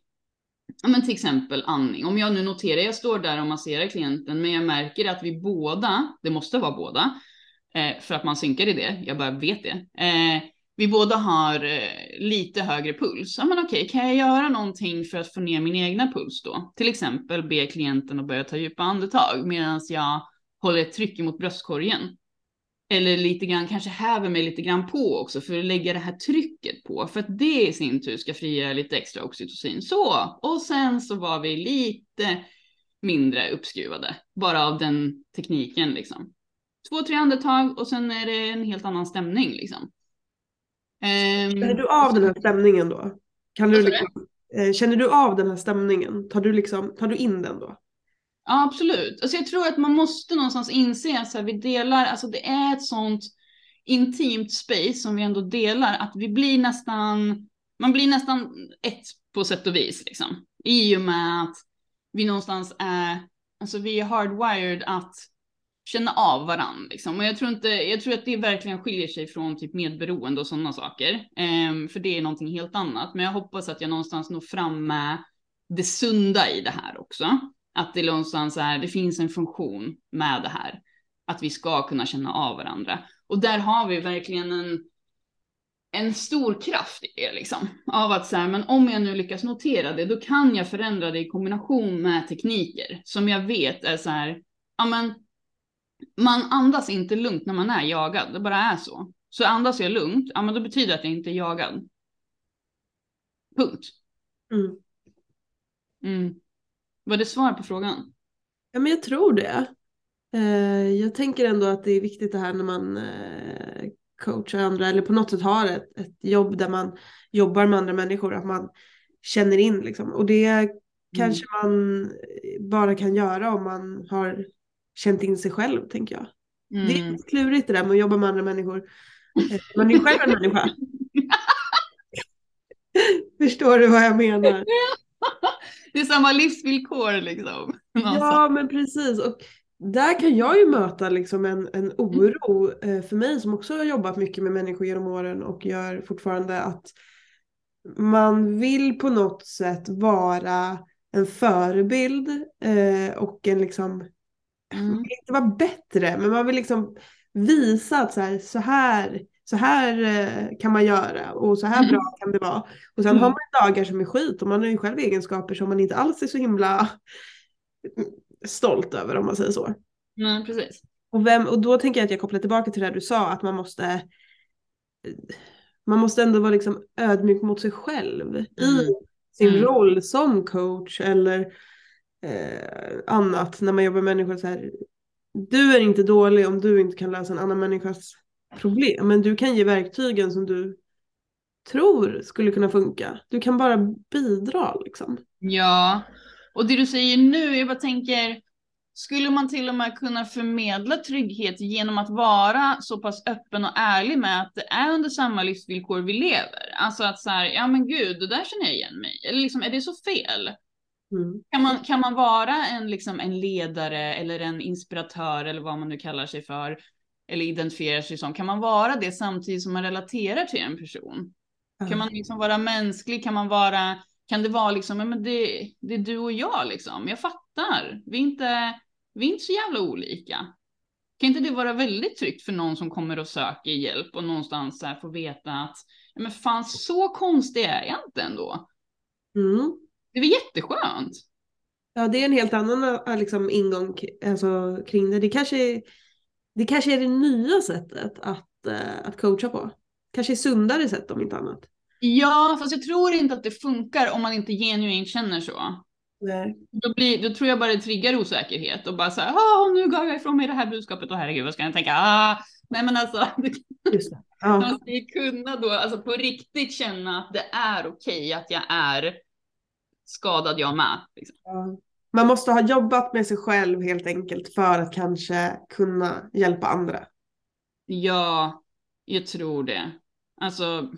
ja men till exempel andning. Om jag nu noterar, jag står där och masserar klienten, men jag märker att vi båda, det måste vara båda, eh, för att man synkar i det, jag bara vet det. Eh, vi båda har eh, lite högre puls. Ja men okej, kan jag göra någonting för att få ner min egna puls då? Till exempel be klienten att börja ta djupa andetag medan jag håller ett tryck mot bröstkorgen. Eller lite grann, kanske häver mig lite grann på också för att lägga det här trycket på. För att det i sin tur ska frigöra lite extra oxytocin. Så, och sen så var vi lite mindre uppskruvade. Bara av den tekniken liksom. Två, tre andetag och sen är det en helt annan stämning liksom. Ehm, Känner du av den här stämningen då? Kan du liksom, eh, känner du av den här stämningen? Tar du, liksom, tar du in den då? Ja, absolut. Alltså jag tror att man måste någonstans inse att så här, vi delar, alltså det är ett sånt intimt space som vi ändå delar, att vi blir nästan, man blir nästan ett på sätt och vis liksom. I och med att vi någonstans är, alltså vi är hardwired att känna av varandra liksom. Och jag tror inte, jag tror att det verkligen skiljer sig från typ medberoende och sådana saker. Ehm, för det är någonting helt annat. Men jag hoppas att jag någonstans når fram med det sunda i det här också. Att det någonstans är, det finns en funktion med det här. Att vi ska kunna känna av varandra. Och där har vi verkligen en, en stor kraft i det liksom. Av att så här, men om jag nu lyckas notera det, då kan jag förändra det i kombination med tekniker som jag vet är så här, ja men man andas inte lugnt när man är jagad, det bara är så. Så andas jag lugnt, ja men då betyder det att jag inte är jagad. Punkt. Mm. Mm. Var det svar på frågan? Ja men jag tror det. Eh, jag tänker ändå att det är viktigt det här när man eh, coachar andra eller på något sätt har ett, ett jobb där man jobbar med andra människor, att man känner in liksom. Och det kanske man bara kan göra om man har känt in sig själv tänker jag. Mm. Det är lite klurigt det där med att jobba med andra människor. Eh, Man är ju själv en människa. Förstår du vad jag menar? Det är samma livsvillkor liksom. Ja men precis. Och där kan jag ju möta liksom en, en oro eh, för mig som också har jobbat mycket med människor genom åren och gör fortfarande att man vill på något sätt vara en förebild eh, och en liksom, Mm. man vill inte vara bättre men man vill liksom visa att så här, så här, så här eh, kan man göra och så här bra kan det vara. Och sen Mm. har man dagar som är skit och man har ju själv egenskaper som man inte alls är så himla stolt över om man säger så. Nej, precis. Och, vem, och då tänker jag att jag kopplar tillbaka till det du sa att man måste man måste ändå vara liksom ödmjuk mot sig själv i Mm. sin Mm. roll som coach eller eh, annat när man jobbar med människor så här. Du är inte dålig om du inte kan lösa en annan människas problem men du kan ge verktygen som du tror skulle kunna funka. Du kan bara bidra liksom. Ja, och det du säger nu, jag bara tänker, skulle man till och med kunna förmedla trygghet genom att vara så pass öppen och ärlig med att det är under samma livsvillkor vi lever? Alltså att så här, ja men gud, det där känner jag igen mig. Eller liksom, är det så fel? Mm. Kan man, kan man vara en, liksom, en ledare eller en inspiratör eller vad man nu kallar sig för, eller identifierar sig som, kan man vara det samtidigt som man relaterar till en person? Kan man liksom vara mänsklig? Kan man vara, kan det vara liksom, men det, det är du och jag liksom. Jag fattar. Vi är inte, vi är inte så jävla olika. Kan inte det vara väldigt tryggt för någon som kommer och söker hjälp och någonstans här får veta att, men fan så konstig är jag inte ändå. Mm. Det är väl jätteskönt. Ja, det är en helt annan äh, liksom, ingång alltså, kring det. Det kanske, det kanske är det nya sättet att, äh, att coacha på. Kanske sundare sätt om inte annat. Ja, fast jag tror inte att det funkar om man inte genuint känner så. Nej. Då, blir, då tror jag bara det triggar osäkerhet och bara så här, ah, nu gav jag ifrån mig det här budskapet och herregud vad ska jag tänka? Ah, nej men alltså, Just det. Ja. man ska ju kunna då, alltså på riktigt känna att det är okej att jag är skadad jag med. Liksom. Ja. Man måste ha jobbat med sig själv helt enkelt för att kanske kunna hjälpa andra. Ja, jag tror det. Alltså,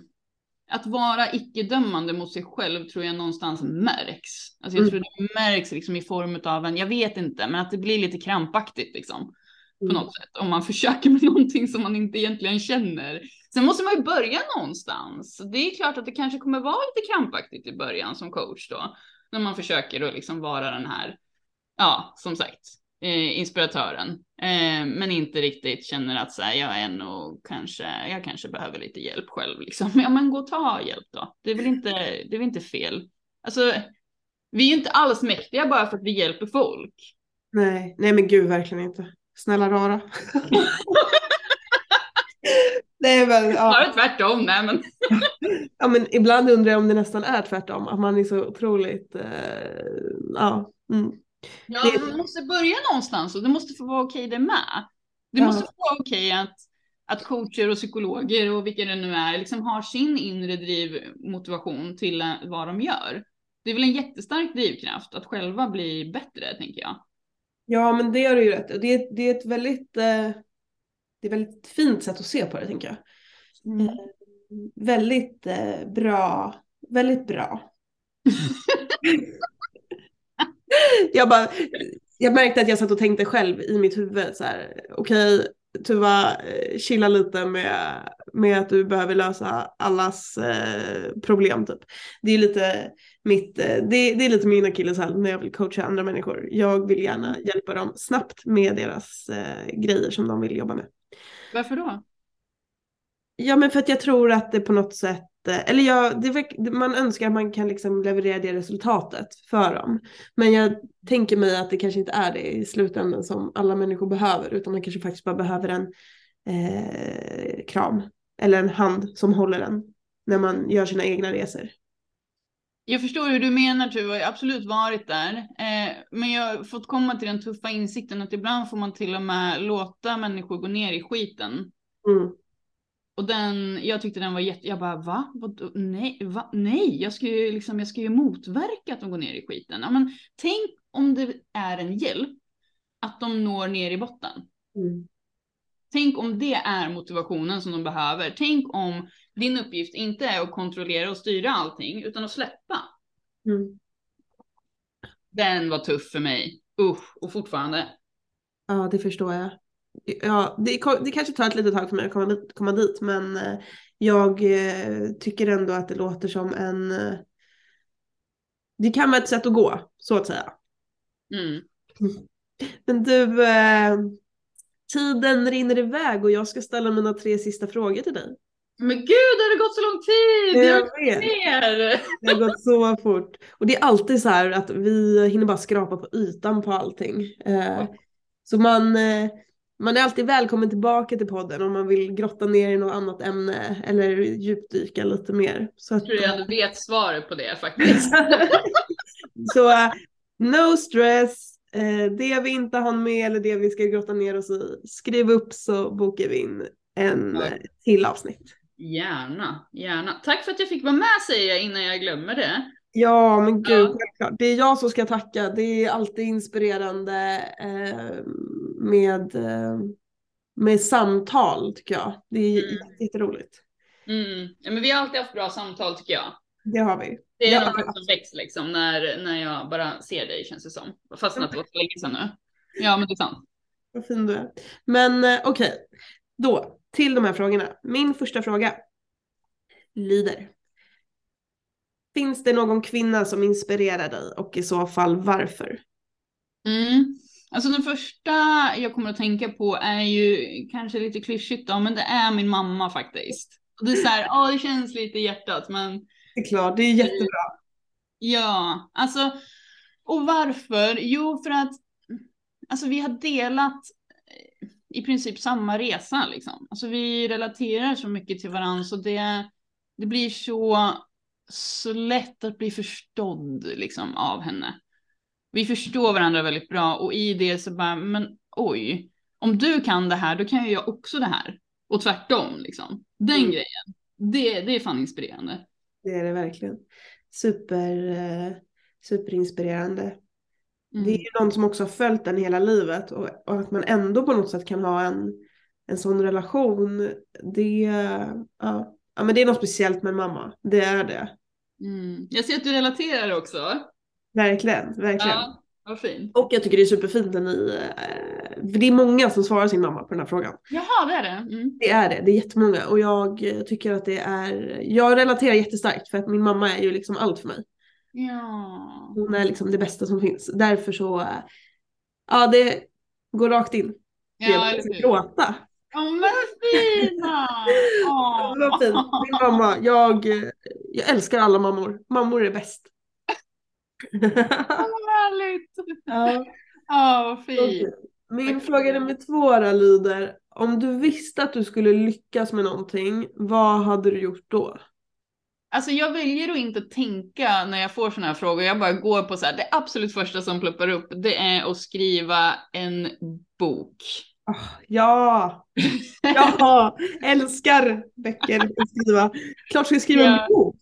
att vara icke-dömande mot sig själv tror jag någonstans märks. Alltså jag Mm. tror det märks liksom i form av en, jag vet inte, men att det blir lite krampaktigt liksom. På Mm. något sätt. Om man försöker med någonting som man inte egentligen känner. Sen måste man ju börja någonstans. Det är klart att det kanske kommer vara lite krampaktigt i början som coach då. När man försöker då liksom vara den här, ja, som sagt, eh, inspiratören. Eh, men inte riktigt känner att så här, jag är nog kanske, jag kanske behöver lite hjälp själv liksom. Ja men gå och ta hjälp då. Det är väl inte, det är väl inte fel. Alltså, vi är ju inte alls mäktiga bara för att vi hjälper folk. Nej, nej men gud verkligen inte. Snälla rara. Nej men, ja. Snarare tvärtom, nej men. ja men ibland undrar jag om det nästan är tvärtom. Att man är så otroligt, eh, ja. Mm. Ja, Det- man måste börja någonstans och det måste få vara okej det med. Det Ja. måste få vara okej att, att coacher och psykologer och vilka det nu är liksom har sin inre drivmotivation till eh, vad de gör. Det är väl en jättestark drivkraft att själva bli bättre, tänker jag. Ja men det har du ju rätt det, är- det är ett väldigt, eh, det är väldigt fint sätt att se på det tänker jag. Mm. Väldigt eh, bra, väldigt bra. jag bara, jag märkte att jag satt och tänkte själv i mitt huvud så här, okej Tuva, eh, chilla lite med, med att du behöver lösa allas eh, problem typ. Det är lite mitt, eh, det, det är lite min akilleshäl när jag vill coacha andra människor. Jag vill gärna hjälpa dem snabbt med deras eh, grejer som de vill jobba med. Varför då? Ja men för att jag tror att det på något sätt, eh, eller ja, det, man önskar att man kan liksom leverera det resultatet för dem. Men jag tänker mig att det kanske inte är det i slutändan som alla människor behöver, utan man kanske faktiskt bara behöver en eh, kram eller en hand som håller en när man gör sina egna resor. Jag förstår hur du menar Tuva, jag har absolut varit där. Eh, men jag har fått komma till den tuffa insikten att ibland får man till och med låta människor gå ner i skiten. Mm. Och den, jag tyckte den var jätte, jag bara va? Vad, nej, va? nej, jag ska ju liksom, jag ska ju motverka att de går ner i skiten. Ja, men tänk om det är en hjälp att de når ner i botten. Mm. Tänk om det är motivationen som de behöver. Tänk om din uppgift inte är att kontrollera och styra allting utan att släppa. Mm. Den var tuff för mig. Usch, och fortfarande. Ja, det förstår jag. Ja, det, det kanske tar ett litet tag för mig att komma, komma dit, men eh, jag eh, tycker ändå att det låter som en... eh, Det kan vara ett sätt att gå, så att säga. Mm. Men du, tiden rinner iväg och jag ska ställa mina tre sista frågor till dig. Men gud, har det gått så lång tid? Jag Jag vet. ser. Det har gått så fort. Och det är alltid så här att vi hinner bara skrapa på ytan på allting. Eh, så man, eh, man är alltid välkommen tillbaka till podden om man vill grotta ner i något annat ämne eller djupdyka lite mer. Så, att, Jag tror jag ändå vet svaret på det faktiskt. så eh, no stress. Det vi inte hann med eller det vi ska grotta ner oss i, skriv upp så bokar vi in en till avsnitt. Gärna, gärna. Tack för att jag fick vara med säger jag innan jag glömmer det. Ja, men gud, Ja. Det är jag som ska tacka. Det är alltid inspirerande eh, med, eh, med samtal, tycker jag. Det är Mm. jätte- jätteroligt. Mm. Ja, men vi har alltid haft bra samtal tycker jag. Det har vi. Det är Ja, något som väcks liksom när, när jag bara ser dig känns det som. Fast att det var så länge sedan nu. Ja men det är sant. Vad fin du är. Men eh, okej, då till de här frågorna. Min första fråga lyder. Finns det någon kvinna som inspirerar dig och i så fall varför? Mm. Alltså den första jag kommer att tänka på är ju kanske lite klyschigt då, men det är min mamma faktiskt. Och det är så här, ja det känns lite i hjärtat men Det är klart, det är jättebra. ja, alltså och varför? Jo för att alltså vi har delat i princip samma resa liksom. Alltså vi relaterar så mycket till varandra så det, det blir så, så lätt att bli förstådd liksom av henne. Vi förstår varandra väldigt bra och i det så bara, men oj, om du kan det här då kan ju jag också det här. Och tvärtom liksom. Den Mm. grejen, det, det är fan inspirerande. Det är det verkligen. Super, eh, superinspirerande. Mm. Det är ju någon som också har följt den hela livet och, och att man ändå på något sätt kan ha en, en sån relation. Det, ja. ja, men det är något speciellt med mamma. Det är det. Mm. Jag ser att du relaterar också. Verkligen, verkligen. Ja, vad fint. Och jag tycker det är superfint när ni, eh, för det är många som svarar sin mamma på den här frågan. Jaha, det är det. Mm. Det är det, det är jättemånga och jag tycker att det är, jag relaterar jättestarkt för att min mamma är ju liksom allt för mig. Ja. Hon är liksom det bästa som finns. Därför så, ja det går rakt in. Ja, jag hur? gråta. Åh, men fina! Åh. Var fint. Min mamma, jag, jag älskar alla mammor. Mammor är bäst. Vad härligt! ja, Ja, vad fint. Min fråga nummer två då lyder, om du visste att du skulle lyckas med någonting, vad hade du gjort då? Alltså jag väljer att inte tänka när jag får sådana här frågor. Jag bara går på så här, det absolut första som pluppar upp, det är att skriva en bok. Ah, ja, ja, älskar böcker att skriva. Klart ska jag skriva Ja. en bok.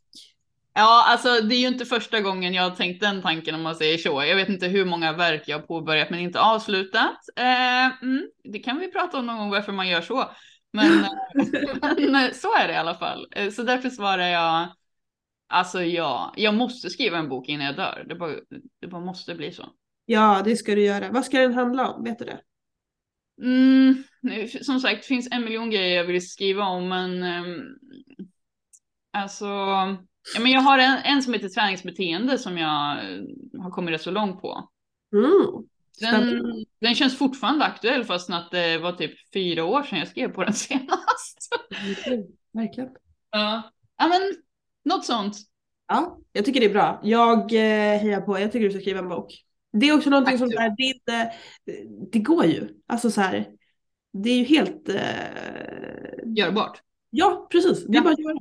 Ja, alltså det är ju inte första gången jag har tänkt den tanken om man säger så. Jag vet inte hur många verk jag har påbörjat men inte avslutat. Eh, mm, det kan vi prata om någon gång varför man gör så. Men, men så är det i alla fall. Eh, Så därför svarar jag, alltså ja, jag måste skriva en bok innan jag dör. Det bara, det bara måste bli så. Ja, det ska du göra. Vad ska den handla om? Vet du det? Mm, som sagt, det finns en miljon grejer jag vill skriva om, men ehm, alltså, ja, men jag har en, en som heter träningsbeteende som jag eh, har kommit rätt så långt på. Mm. Den, den känns fortfarande aktuell fast att det var typ fyra år sedan jag skrev på den senast. Verkligen. Ja, ja men något sånt. Ja, jag tycker det är bra. Jag eh, hejar på. Jag tycker du ska skriva en bok. Det är också någonting Tack, som här, det, inte, det går ju. Alltså så här, det är ju helt... Eh, Görbart. ja, precis. Det är Ja. bara att göra.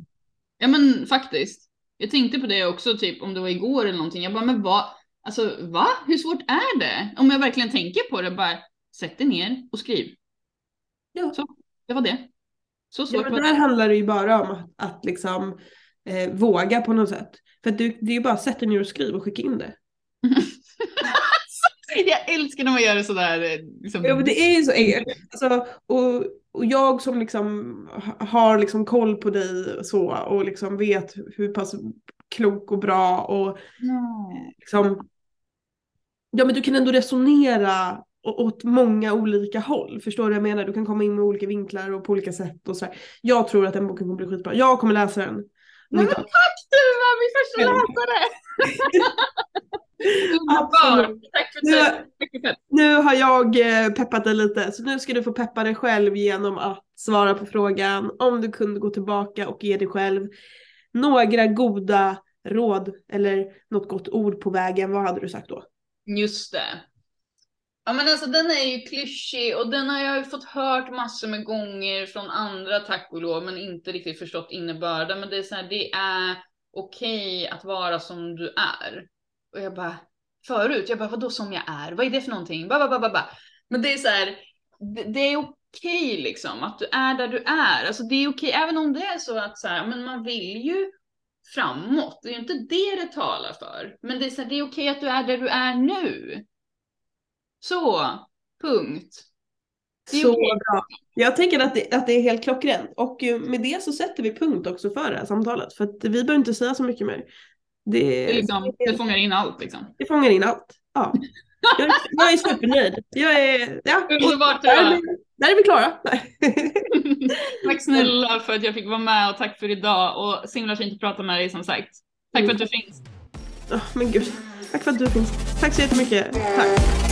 Ja men faktiskt. Jag tänkte på det också, typ om det var igår eller någonting. Jag bara, men vad, alltså va? Hur svårt är det? Om jag verkligen tänker på det, bara sätt dig ner och skriv. Ja. Så, det var det. Så Ja, svårt men var där det. handlar det ju bara om att, att liksom eh, våga på något sätt. För att du, det är ju bara att sätta dig ner och skriva och skicka in det. jag älskar när man gör det sådär. eh, Liksom, Ja men det är ju så enkelt. Alltså, och, och jag som liksom ha- har liksom koll på dig och så och liksom vet hur pass klok och bra och Ja. liksom Ja men du kan ändå resonera åt många olika håll. Förstår du vad jag menar? Du kan komma in med olika vinklar och på olika sätt och så här. Jag tror att den boken kommer bli skitbra. Jag kommer läsa den. Nej, men tack du var min första läsare! Underbart! Absolut. Tack för Nu- det. Nu har jag eh, peppat dig lite så nu ska du få peppa dig själv genom att svara på frågan om du kunde gå tillbaka och ge dig själv några goda råd eller något gott ord på vägen. Vad hade du sagt då? Just det. Ja men alltså den är ju klyschig och den har jag ju fått hört massor med gånger från andra tack och lov men inte riktigt förstått innebörden. Men det är så här, det är okej att vara som du är. Och jag bara, förut, jag bara vadå som jag är? Vad är det för någonting? Ba, ba, ba, ba, ba. Men det är så här, det, det är okej liksom att du är där du är. Alltså det är okej, även om det är så att så här, men man vill ju framåt. Det är ju inte det det talar för. Men det är, så här, det är okej att du är där du är nu. Så, punkt. Så bra. Jag tänker att det, att det är helt klockrent och eh, med det så sätter vi punkt också för det här samtalet för att vi behöver inte säga så mycket mer. Det, Det, liksom, det fångar in allt liksom. det fångar in allt. Ja. Jag, är- jag är supernöjd. Jag är, ja. Underbart där, är Tua. vi, där är vi klara. Tack snälla för att jag fick vara med och tack för idag och så himla fint att prata med dig som sagt. Tack för att du finns. Åh, men gud, tack för att du finns. Tack så jättemycket. Tack.